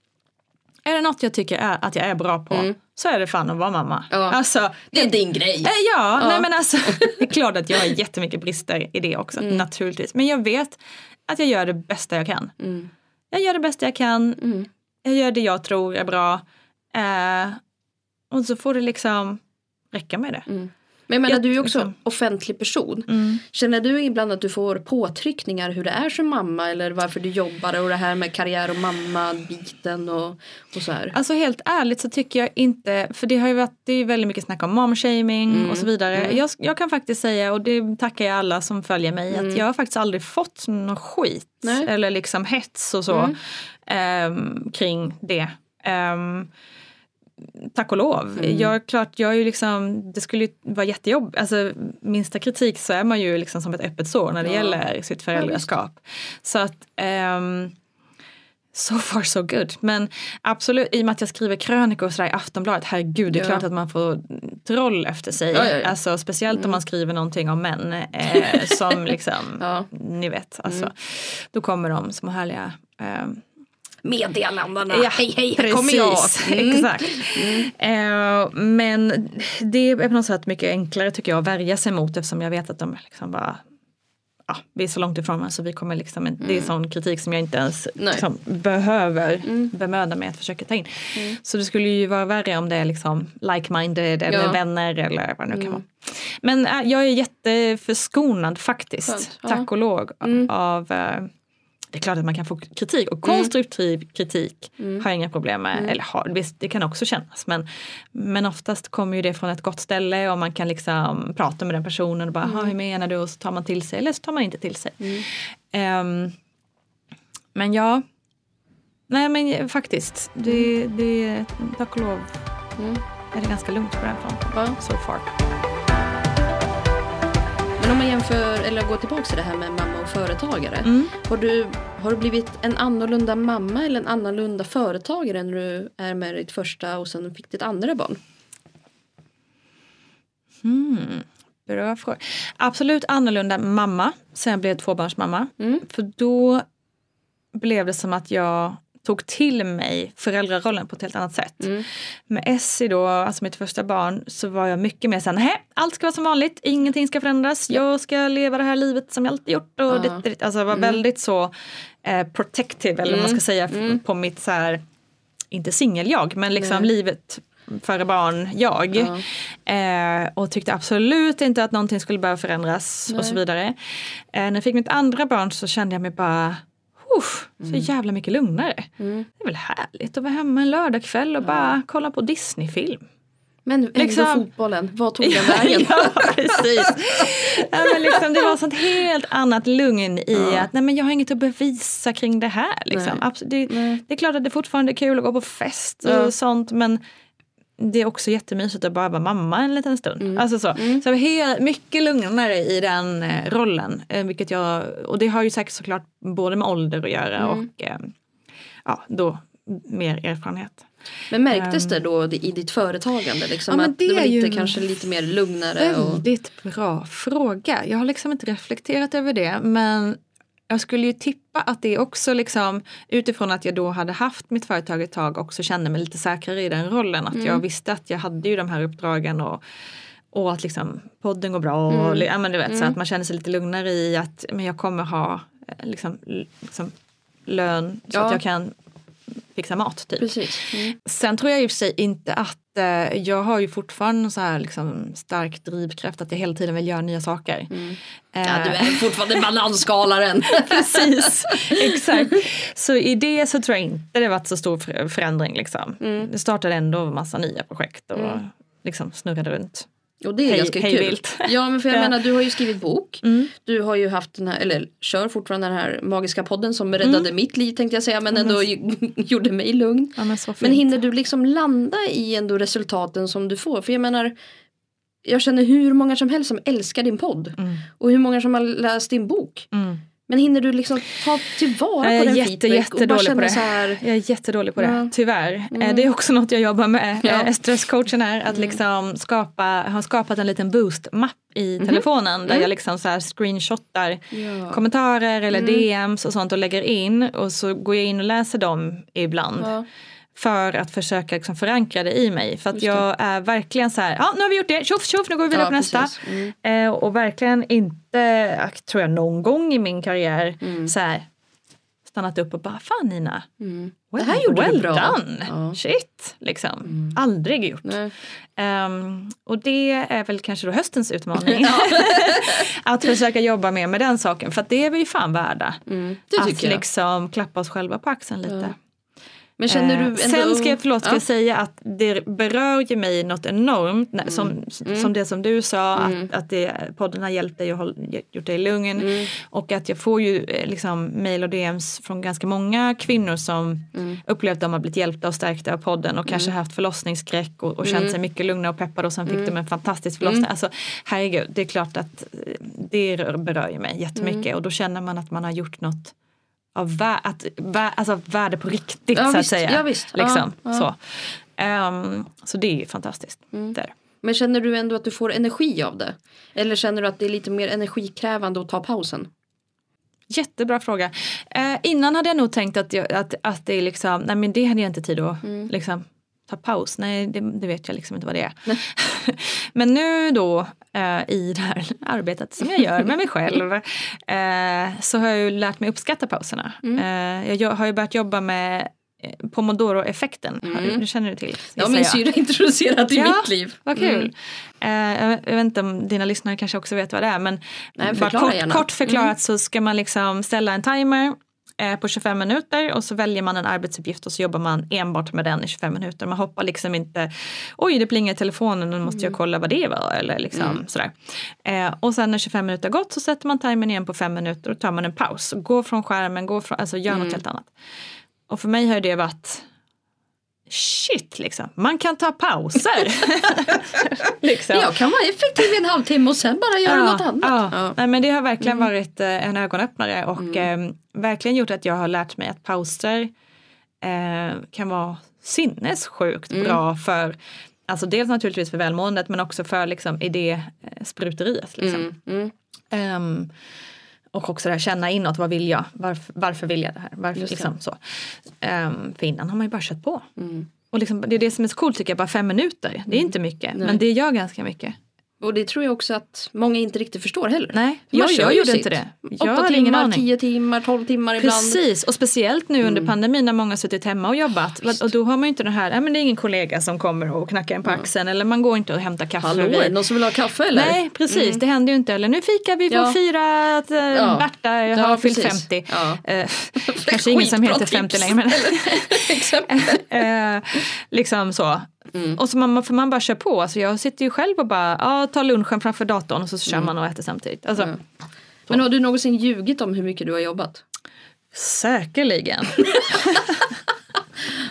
Är det något jag tycker är, att jag är bra på så är det fan att vara mamma. Ja. Alltså, Det är din grej. Eh, Ja, Ja. nej men alltså [LAUGHS] [LAUGHS] det är klart att jag har jättemycket brister i det också naturligtvis. Men jag vet att jag gör det bästa jag kan. Mm. Jag gör det bästa jag kan. Mm. Jag gör det jag tror är bra. Eh, och så får det liksom räcka med det. Men jag menar Jag- du är ju också liksom- offentlig person. Mm. Känner du ibland att du får påtryckningar hur det är som mamma eller varför du jobbar och det här med karriär och mamma-biten och, och så här? Alltså helt ärligt så tycker jag inte, för det har ju varit det är väldigt mycket snack om momshaming Mm, och så vidare. Jag, jag kan faktiskt säga, och det tackar jag alla som följer mig, att jag har faktiskt aldrig fått någon skit Mm. Nej. eller liksom hets och så Mm. ehm, kring det. Ehm, tack och lov. Mm. Jag, klart, jag är ju liksom, det skulle ju vara jättejobb. Alltså, minsta kritik så är man ju liksom som ett öppet sår när det Ja. gäller sitt föräldraskap. så att ehm, So far so good. Men absolut, i och med att jag skriver krönikor och sådär i Aftonbladet, herregud det är Ja. klart att man får troll efter sig. Ja, ja, ja. Alltså, speciellt om man skriver någonting om män eh, [LAUGHS] som liksom, Ja. ni vet, alltså, då kommer de små härliga ehm, Meddelandena, Ja, hej hej här kommer jag. Mm. [LAUGHS] Exakt. Eh, men det är på något sätt mycket enklare tycker jag att värja sig mot eftersom jag vet att de liksom bara Ja, vi är så långt ifrån varandra så vi kommer liksom, inte- det är sån kritik som jag inte ens liksom, behöver bemöda mig att försöka ta in. Så det skulle ju vara värre om det är liksom like-minded eller Ja. vänner eller vad det nu kan vara. Men äh, jag är jätteförskonad faktiskt, Skönt, tack och lov, av äh, det är klart att man kan få kritik och konstruktiv kritik har jag inga problem med. Eller har, visst, det kan också kännas men, men oftast kommer ju det från ett gott ställe och man kan liksom prata med den personen och bara, mm. hur menar du? Och så tar man till sig eller så tar man inte till sig. Um, men ja, nej men faktiskt, det, det tack och lov mm. är det ganska lugnt på den fronten. Ja. So far. Men om man jämför, eller går tillbaka till det här med mamma och företagare. Mm. Har, du, har du blivit en annorlunda mamma eller en annorlunda företagare när du är med ditt första och sen fick ditt andra barn? Mm. Bra fråga. Absolut annorlunda mamma sen jag blev tvåbarnsmamma. Mm. För då blev det som att jag tog till mig föräldrarollen på ett helt annat sätt. Mm. Med Essie då, alltså mitt första barn, så var jag mycket mer såhär, nej allt ska vara som vanligt, ingenting ska förändras, jag ska leva det här livet som jag alltid gjort. Och uh -huh. det, alltså jag var mm. väldigt så eh, protective, eller mm. vad man ska säga, mm. på mitt så här, inte singel-jag, men liksom nej. livet före barn jag. Uh -huh. eh, och tyckte absolut inte att någonting skulle behöva förändras nej. och så vidare. Eh, när jag fick mitt andra barn så kände jag mig bara Uff, så mm. jävla mycket lugnare. Mm. Det är väl härligt att vara hemma en lördagkväll och ja. bara kolla på Disneyfilm. Men liksom, fotbollen, vad tog [LAUGHS] den vägen? ja, precis. ja, men liksom, det var sånt helt annat lugn i ja. att nej, men jag har inget att bevisa kring det här. Liksom. Det, det, är klart att det fortfarande är kul att gå på fest och ja. sånt men det är också jättemysigt att bara vara mamma en liten stund. Mm. Alltså så. Mm. så mycket lugnare i den eh, rollen. Eh, vilket jag, och det har ju säkert såklart både med ålder att göra mm. och eh, ja, då mer erfarenhet. Men märktes det ehm. då i ditt företagande? Liksom, ja, att det, det var lite, kanske lite mer lugnare? Väldigt och... bra fråga. Jag har liksom inte reflekterat över det men jag skulle ju tippa att det också liksom utifrån att jag då hade haft mitt företag ett tag också kände mig lite säkrare i den rollen. Att mm. jag visste att jag hade ju de här uppdragen och, och att liksom podden går bra. Och, mm. ja, men du vet, mm. så att man känner sig lite lugnare i att men jag kommer ha eh, liksom, liksom lön så ja. att jag kan fixa mat. Typ. Mm. Sen tror jag i och för sig inte att eh, jag har ju fortfarande så här liksom, stark drivkraft att jag hela tiden vill göra nya saker. Mm. Eh, ja, du är fortfarande bananskalaren. [LAUGHS] Precis, exakt. Så i det så tror jag inte det varit så stor förändring. Liksom. Mm. Det startade ändå en massa nya projekt och mm. liksom snurrade runt. Och det är hej, ganska hej kul. Vilt. [LAUGHS] Ja men för jag ja. menar du har ju skrivit bok. Mm. Du har ju haft den här, eller kör fortfarande den här magiska podden som räddade mm. mitt liv tänkte jag säga men ändå mm. [LAUGHS] gjorde mig lugn. Ja, men, men hinner du liksom landa i ändå resultaten som du får? För jag menar jag känner hur många som helst som älskar din podd. Mm. Och hur många som har läst din bok. Mm. Men hinner du liksom ta tillvara på den jätte, feedback och bara känna på det. så här... Jag är jättedålig på det, ja. tyvärr. Mm. Det är också något jag jobbar med. Ja. Eh, stresscoachen är att mm. liksom skapa, har skapat en liten boost-mapp i mm. telefonen där mm. jag liksom så här screenshotar ja. kommentarer eller mm. DMs och sånt och lägger in och så går jag in och läser dem ibland. Ja. För att försöka liksom förankra det i mig. För att jag är verkligen så här, ja nu har vi gjort det, tjoff tjoff nu går vi vidare ja, på nästa. Mm. Eh, och verkligen inte, tror jag någon gång i min karriär mm. så här stannat upp och bara fan Nina, mm. well, det här gjorde well du bra. done, ja. shit liksom. Mm. Aldrig gjort. Um, och det är väl kanske då höstens utmaning. [LAUGHS] [LAUGHS] att försöka jobba mer med den saken för att det är vi ju fan värda. Mm. att liksom klappa oss själva på axeln lite. Men känner du eh, ändå... Sen ska jag, förlåt, ska ja. jag säga att det berör ju mig något enormt. Mm. Som, mm. som det som du sa, mm. att, att det, podden har hjälpt dig och gjort dig lugn. Mm. Och att jag får ju eh, liksom mail och DMs från ganska många kvinnor som mm. upplevt att de har blivit hjälpta och stärkta av podden och kanske mm. haft förlossningsskräck och, och känt mm. sig mycket lugnare och peppade och sen fick de en fantastisk förlossning. Alltså herregud, det är klart att det berör ju mig jättemycket och då känner man att man har gjort något av vä att, vä alltså värde på riktigt ja, så att säga. Ja, visst. Liksom, ja, Så. Um, så det är fantastiskt. Mm. Där. Men känner du ändå att du får energi av det? Eller känner du att det är lite mer energikrävande att ta pausen? Jättebra fråga. Eh, innan hade jag nog tänkt att, jag, att, att det är liksom, nej men det hade jag inte tid att mm. liksom, ta paus. Nej, det, det, vet jag liksom inte vad det är. [LAUGHS] Men nu då eh, i det här [LAUGHS] arbetet som jag gör med mig själv eh, så har jag ju lärt mig uppskatta pauserna. Mm. Eh, jag har ju börjat jobba med eh, Pomodoro-effekten, mm. du känner du till? Ja, min syrra [LAUGHS] introducerat i ja, mitt liv. Vad kul. Mm. Uh, jag vet inte om dina lyssnare kanske också vet vad det är men Nej, bara kort, kort, förklarat mm. så ska man liksom ställa en timer eh, på 25 minuter och så väljer man en arbetsuppgift och så jobbar man enbart med den i 25 minuter. Man hoppar liksom inte, oj det plingar i telefonen, nu måste jag Mm. kolla vad det var eller liksom sådär. Eh, och sen när 25 minuter har gått så sätter man timern igen på 5 minuter och tar man en paus. Går från skärmen, går från, alltså gör Mm. något helt annat. Och för mig har det varit shit liksom, man kan ta pauser. [LAUGHS] liksom. Jag kan vara effektiv i en halvtimme och sen bara göra något annat. Ja. Ja. Mm. Nej, men det har verkligen varit eh, en ögonöppnare och eh, verkligen gjort att jag har lärt mig att pauser eh, kan vara sinnessjukt Mm. bra för Alltså dels naturligtvis för välmåendet men också för liksom idéspruteriet. Liksom. Mm, mm. Ehm, och också det här känna inåt, vad vill jag? Varför, varför vill jag det här? Varför, Just det. liksom, så. Um, för innan har man ju bara kört på. Mm. Och liksom, det är det som är så coolt tycker jag, bara fem minuter. Det är inte mycket, Nej. men det gör ganska mycket. Och det tror jag också att många inte riktigt förstår heller. Nej, man jag, jag gjorde sitt. inte det. Jag Åtta timmar, tio timmar, tolv timmar ibland. Precis, och speciellt nu Mm. under pandemin när många har suttit hemma och jobbat. och då har man ju inte den här, ja men det är ingen kollega som kommer och knackar en på axeln eller man går inte och hämtar kaffe. Hallå, är det någon som vill ha kaffe eller? Nej precis, det händer ju inte. Eller nu fikar vi, får Ja. fira att äh, Ja. Berta har Ja, fyllt precis. 50. Ja. Eh, [LAUGHS] kanske ingen som heter 50 tips. längre. Men, [LAUGHS] [LAUGHS] eh, liksom så. Mm. Och så man, för man bara kör på. Alltså jag sitter ju själv och bara ja, tar lunchen framför datorn och så kör Mm. man och äter samtidigt. Alltså, Men har du någonsin ljugit om hur mycket du har jobbat? Säkerligen. [LAUGHS]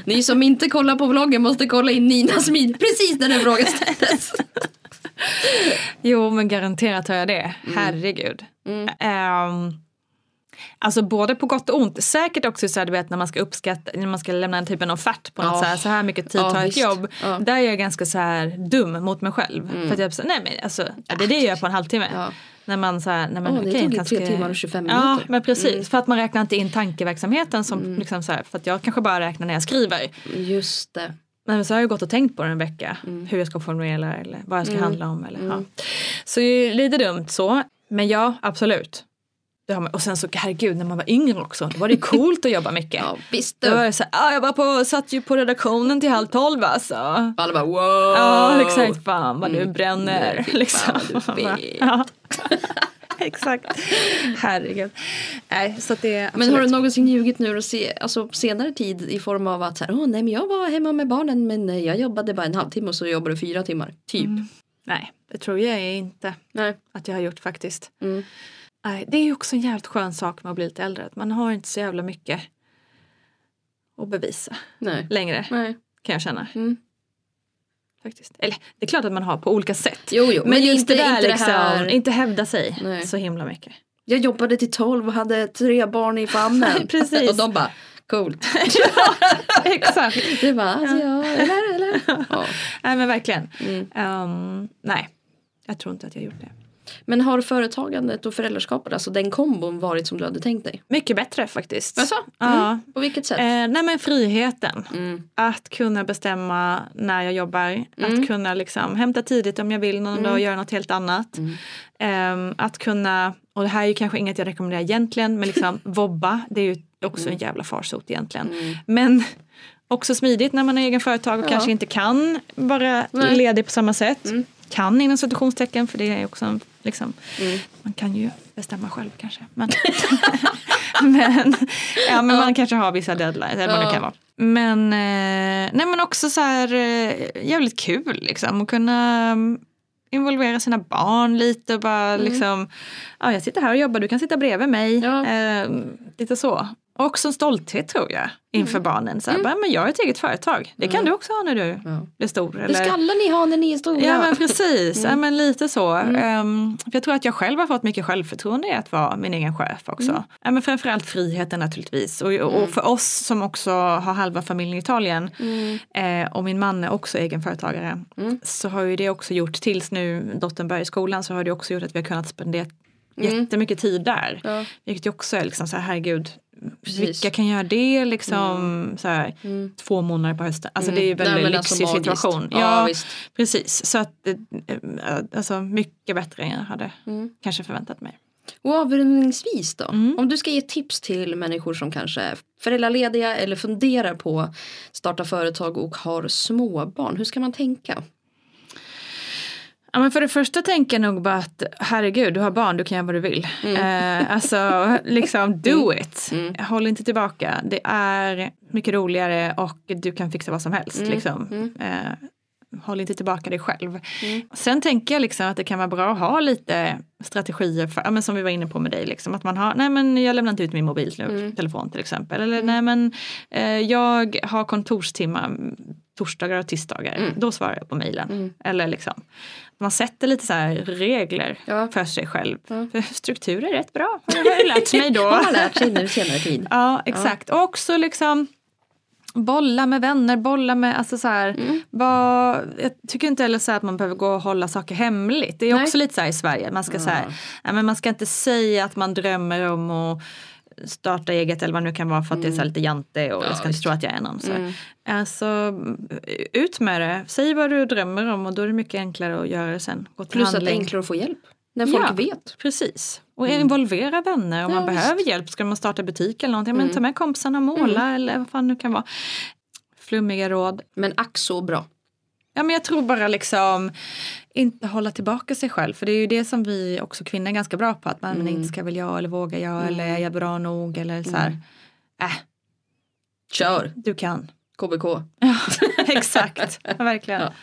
Ni som inte kollar på vloggen måste kolla in Ninas min precis när den frågan ställdes. [LAUGHS] Jo men garanterat har jag det. Mm. Herregud. Ehm, alltså både på gott och ont. Säkert också så här, du vet när man ska uppskatta, när man ska lämna en typ en offert på något Ja. så här, så här mycket tid Ja, tar ett jobb. Ja. Där är jag ganska så här dum mot mig själv. För att jag så, nej men alltså, det är det jag gör på en halvtimme. Ja. När man så här, nej men Åh, det okej, tog kanske tre timmar och 25 Ja minuter. Mm. men precis, för att man räknar inte in tankeverksamheten som liksom så här, för att jag kanske bara räknar när jag skriver. Just det. Men så har jag gått och tänkt på det en vecka. Mm. Hur jag ska formulera eller vad jag ska handla om. Eller, ja. Så det är lite dumt så. Men ja, absolut. Man. Och sen så herregud när man var yngre också. Då var det coolt att jobba mycket. [LAUGHS] Ja, visst var du. det så här, ah, jag var på, satt ju på redaktionen till halv tolv alltså. Alla bara wow. Ja exakt, fan vad du bränner. Nej, fy liksom. fan vad du. [LAUGHS] Ja. [LAUGHS] exakt. Herregud. Nej, så det är Men har du någonsin ljugit nu och se, alltså senare tid i form av att så här, Åh, nej men jag var hemma med barnen men eh, jag jobbade bara en halvtimme och så jobbade du fyra timmar. Typ. Nej, det tror jag inte Nej. att jag har gjort faktiskt. Mm. Nej, det är också en jävligt skön sak med att bli lite äldre. Att man har inte så jävla mycket att bevisa Nej. längre Nej. kan jag känna. Mm. Faktiskt. Eller det är klart att man har på olika sätt. Jo, jo. Men, just inte, det där inte liksom, det här. inte hävda sig Nej. så himla mycket. Jag jobbade till tolv och hade tre barn i famnen. [LAUGHS] Precis. och de bara, coolt. [LAUGHS] Exakt. Det var alltså, ja, eller, eller. [LAUGHS] Ja. Nej men verkligen. Mm. Ehm, nej, jag tror inte att jag gjort det. Men har företagandet och föräldraskapet, alltså den kombon varit som du hade tänkt dig? Mycket bättre faktiskt. Ja. Mm. På vilket sätt? Eh, nej men friheten. Mm. Att kunna bestämma när jag jobbar. Mm. Att kunna liksom hämta tidigt om jag vill någon dag och göra något helt annat. Mm. Ehm, att kunna, och det här är ju kanske inget jag rekommenderar egentligen, men liksom [LAUGHS] vobba, det är ju också en jävla farsot egentligen. Mm. Men också smidigt när man är egen företag och Ja. kanske inte kan vara Nej. ledig på samma sätt. Mm. Kan inom situationstecken för det är också en, liksom, Mm. man kan ju bestämma själv kanske. Men, [LAUGHS] [LAUGHS] men, ja, men man kanske har vissa deadlines eller vad det kan vara. Men, eh, nej, men också så här eh, jävligt kul liksom att kunna mm, involvera sina barn lite och bara liksom, ja jag sitter här och jobbar, du kan sitta bredvid mig. Ja. Eh, lite så. Och också en stolthet tror jag inför barnen. Så här, bara, men jag har ett eget företag, det kan du också ha när du Ja. blir stor. Det Eller? ska alla ni ha när ni är stora. Ja men precis, ja, men lite så. Mm. För jag tror att jag själv har fått mycket självförtroende i att vara min egen chef också. Mm. Ja, men framförallt friheten naturligtvis. Och, och för oss som också har halva familjen i Italien Mm. eh, och min man är också egenföretagare så har ju det också gjort, tills nu dottern börjar i skolan så har det också gjort att vi har kunnat spendera jättemycket tid där. Mm. Ja. Vilket ju också är liksom så här, herregud, Precis. vilka kan göra det liksom så här, två månader på hösten. Alltså det är ju Mm. Nej, väldigt alltså lyxig magiskt. situation. Ja, visst. precis. Så att, eh, eh, alltså mycket bättre än jag hade Mm. kanske förväntat mig. Och avrundningsvis då? Mm. Om du ska ge tips till människor som kanske är föräldralediga eller funderar på starta företag och har småbarn. Hur ska man tänka? Ja, men för det första tänker jag nog bara att herregud, du har barn, du kan göra vad du vill. Eh, alltså, liksom [LAUGHS] do it. Håll inte tillbaka. Det är mycket roligare och du kan fixa vad som helst. Liksom. Eh, håll inte tillbaka dig själv. Sen tänker jag liksom att det kan vara bra att ha lite strategier för, ja, men som vi var inne på med dig, liksom, att man har, nej men jag lämnar inte ut min mobiltelefon till exempel. Eller nej men eh, jag har kontorstimmar torsdagar och tisdagar, då svarar jag på mejlen. Eller liksom, man sätter lite så regler Ja. för sig själv. För struktur är rätt bra, har jag lärt mig då. [LAUGHS] Har man lärt sig nu senare tid. [LAUGHS] Ja, exakt. Och också liksom bolla med vänner, bolla med, alltså så här, Mm. vad, jag tycker inte heller så att man behöver gå och hålla saker hemligt. Det är Nej. också lite så här i Sverige, man ska så här, men man ska inte säga att man drömmer om att starta eget eller vad det nu kan vara för att det är så här lite jante och jag ska inte tro att jag är någon. Så. Mm. Alltså ut med det, säg vad du drömmer om och då är det mycket enklare att göra det sen. Gå till Plus att det är handling. enklare att få hjälp. När folk Ja. vet. Precis. Och involvera vänner om Ja, man visst. behöver hjälp. Ska man starta butik eller någonting, men ta med kompisarna och måla eller vad fan nu kan vara. Flummiga råd. Men ack så bra. Ja men jag tror bara liksom inte hålla tillbaka sig själv. För det är ju det som vi också kvinnor är ganska bra på. Att man men inte ska väl jag eller vågar jag eller är jag bra nog eller så här. Äh, Kör! du kan. KBK. Ja, [LAUGHS] exakt. Ja, verkligen. Ja.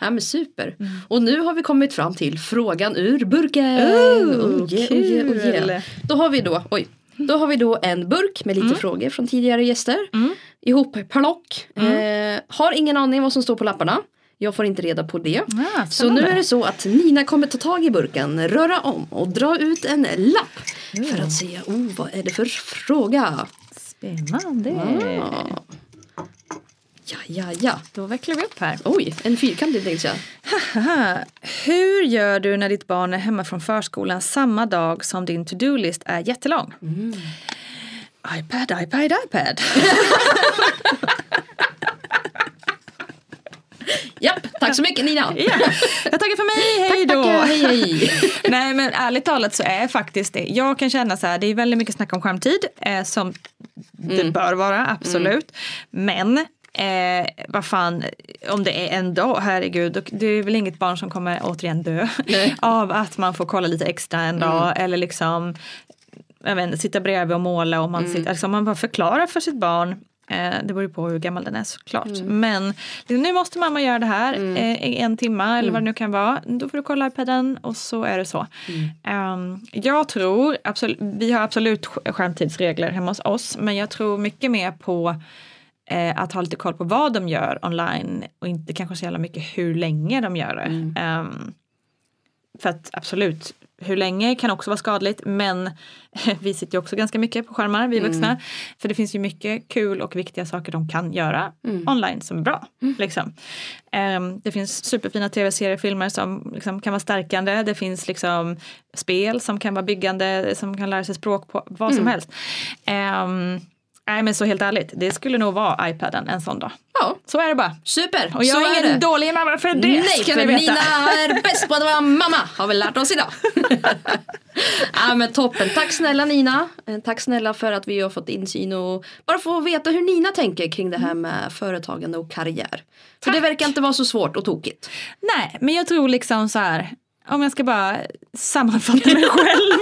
Ja men super. Och nu har vi kommit fram till frågan ur burken. Ooh, Oh, yeah, oh, yeah, oh, yeah. Då har vi då, oj. Då har vi då en burk med lite frågor från tidigare gäster. Mm. Ihop plock. Eh, har ingen aning vad som står på lapparna. Jag får inte reda på det. Ah, Så nu är det så att Nina kommer ta tag i burken, röra om och dra ut en lapp. För att se, oh vad är det för fråga? Spännande. Ah. Ja, ja, ja. Då vecklar vi upp här. Oj, en fyrkantig tänkte jag. Hur gör du när ditt barn är hemma från förskolan samma dag som din to-do-list är jättelång? iPad, iPad, iPad. [LAUGHS] Japp, tack så mycket Nina. ja. Jag tackar för mig, hej då! Tackar, hej hej. [LAUGHS] Nej men ärligt talat så är faktiskt det. Jag kan känna så här, det är väldigt mycket snack om skärmtid eh, som det bör vara, absolut. Men eh, vad fan, om det är en dag, herregud, det är väl inget barn som kommer återigen dö [LAUGHS] av att man får kolla lite extra en dag eller liksom jag vet, sitta bredvid och måla och man, sitter, alltså man bara förklarar för sitt barn Eh, det beror på hur gammal den är såklart. Men liksom, nu måste mamma göra det här eh, i en timme eller vad det nu kan vara. Då får du kolla iPaden och så är det så. Ehm, jag tror, absolut, vi har absolut sk- skärmtidsregler hemma hos oss. Men jag tror mycket mer på eh, att ha lite koll på vad de gör online och inte kanske så jävla mycket hur länge de gör det. Ehm, för att absolut, hur länge kan också vara skadligt men [LAUGHS] vi sitter ju också ganska mycket på skärmar, vi vuxna. För det finns ju mycket kul och viktiga saker de kan göra online som är bra. Liksom. Ehm, det finns superfina tv-serier, filmer som liksom kan vara stärkande. Det finns liksom spel som kan vara byggande, som kan lära sig språk på vad som helst. Ehm, nej men så helt ärligt, det skulle nog vara iPaden en sån dag. Ja, Så är det bara. super. Och jag så är är ingen det. dålig mamma för det Nej, ska för ni veta. Nina är bäst på att vara mamma har vi lärt oss idag. [LAUGHS] ja, men toppen. Tack snälla Nina. Eh, Tack snälla för att vi har fått insyn och bara få veta hur Nina tänker kring det här med företagande och karriär. För det Tack. verkar inte vara så svårt och tokigt. Nej, men jag tror liksom så här. Om jag ska bara sammanfatta mig själv.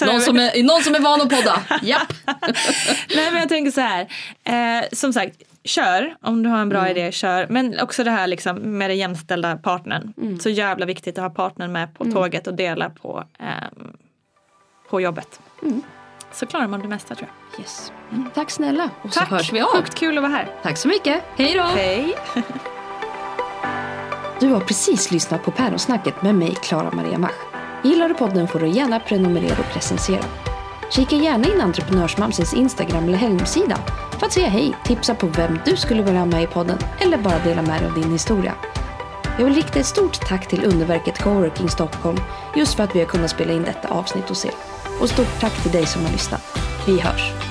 [LAUGHS] Någon som är, någon som är van att podda. Japp. [LAUGHS] Nej men jag tänker så här. Eh, som sagt, kör om du har en bra Mm. idé, kör. Men också det här liksom med den jämställda partnern. Mm. Så jävla viktigt att ha partnern med på tåget och dela på, ehm, på jobbet. Mm. Så klarar man det mesta tror jag. Yes. Tack snälla. Och Tack, så hörs vi av. sjukt kul att vara här. Tack så mycket. Hej då. Hej. [LAUGHS] Du har precis lyssnat på Päronsnacket med mig, Klara Maria Mach. Gillar du podden får du gärna prenumerera och recensera. Kika gärna in Entreprenörsmamsens Instagram eller hemsida för att säga hej, tipsa på vem du skulle vilja ha med i podden eller bara dela med dig av din historia. Jag vill rikta ett stort tack till underverket Coworking Stockholm just för att vi har kunnat spela in detta avsnitt hos er. Och stort tack till dig som har lyssnat. Vi hörs!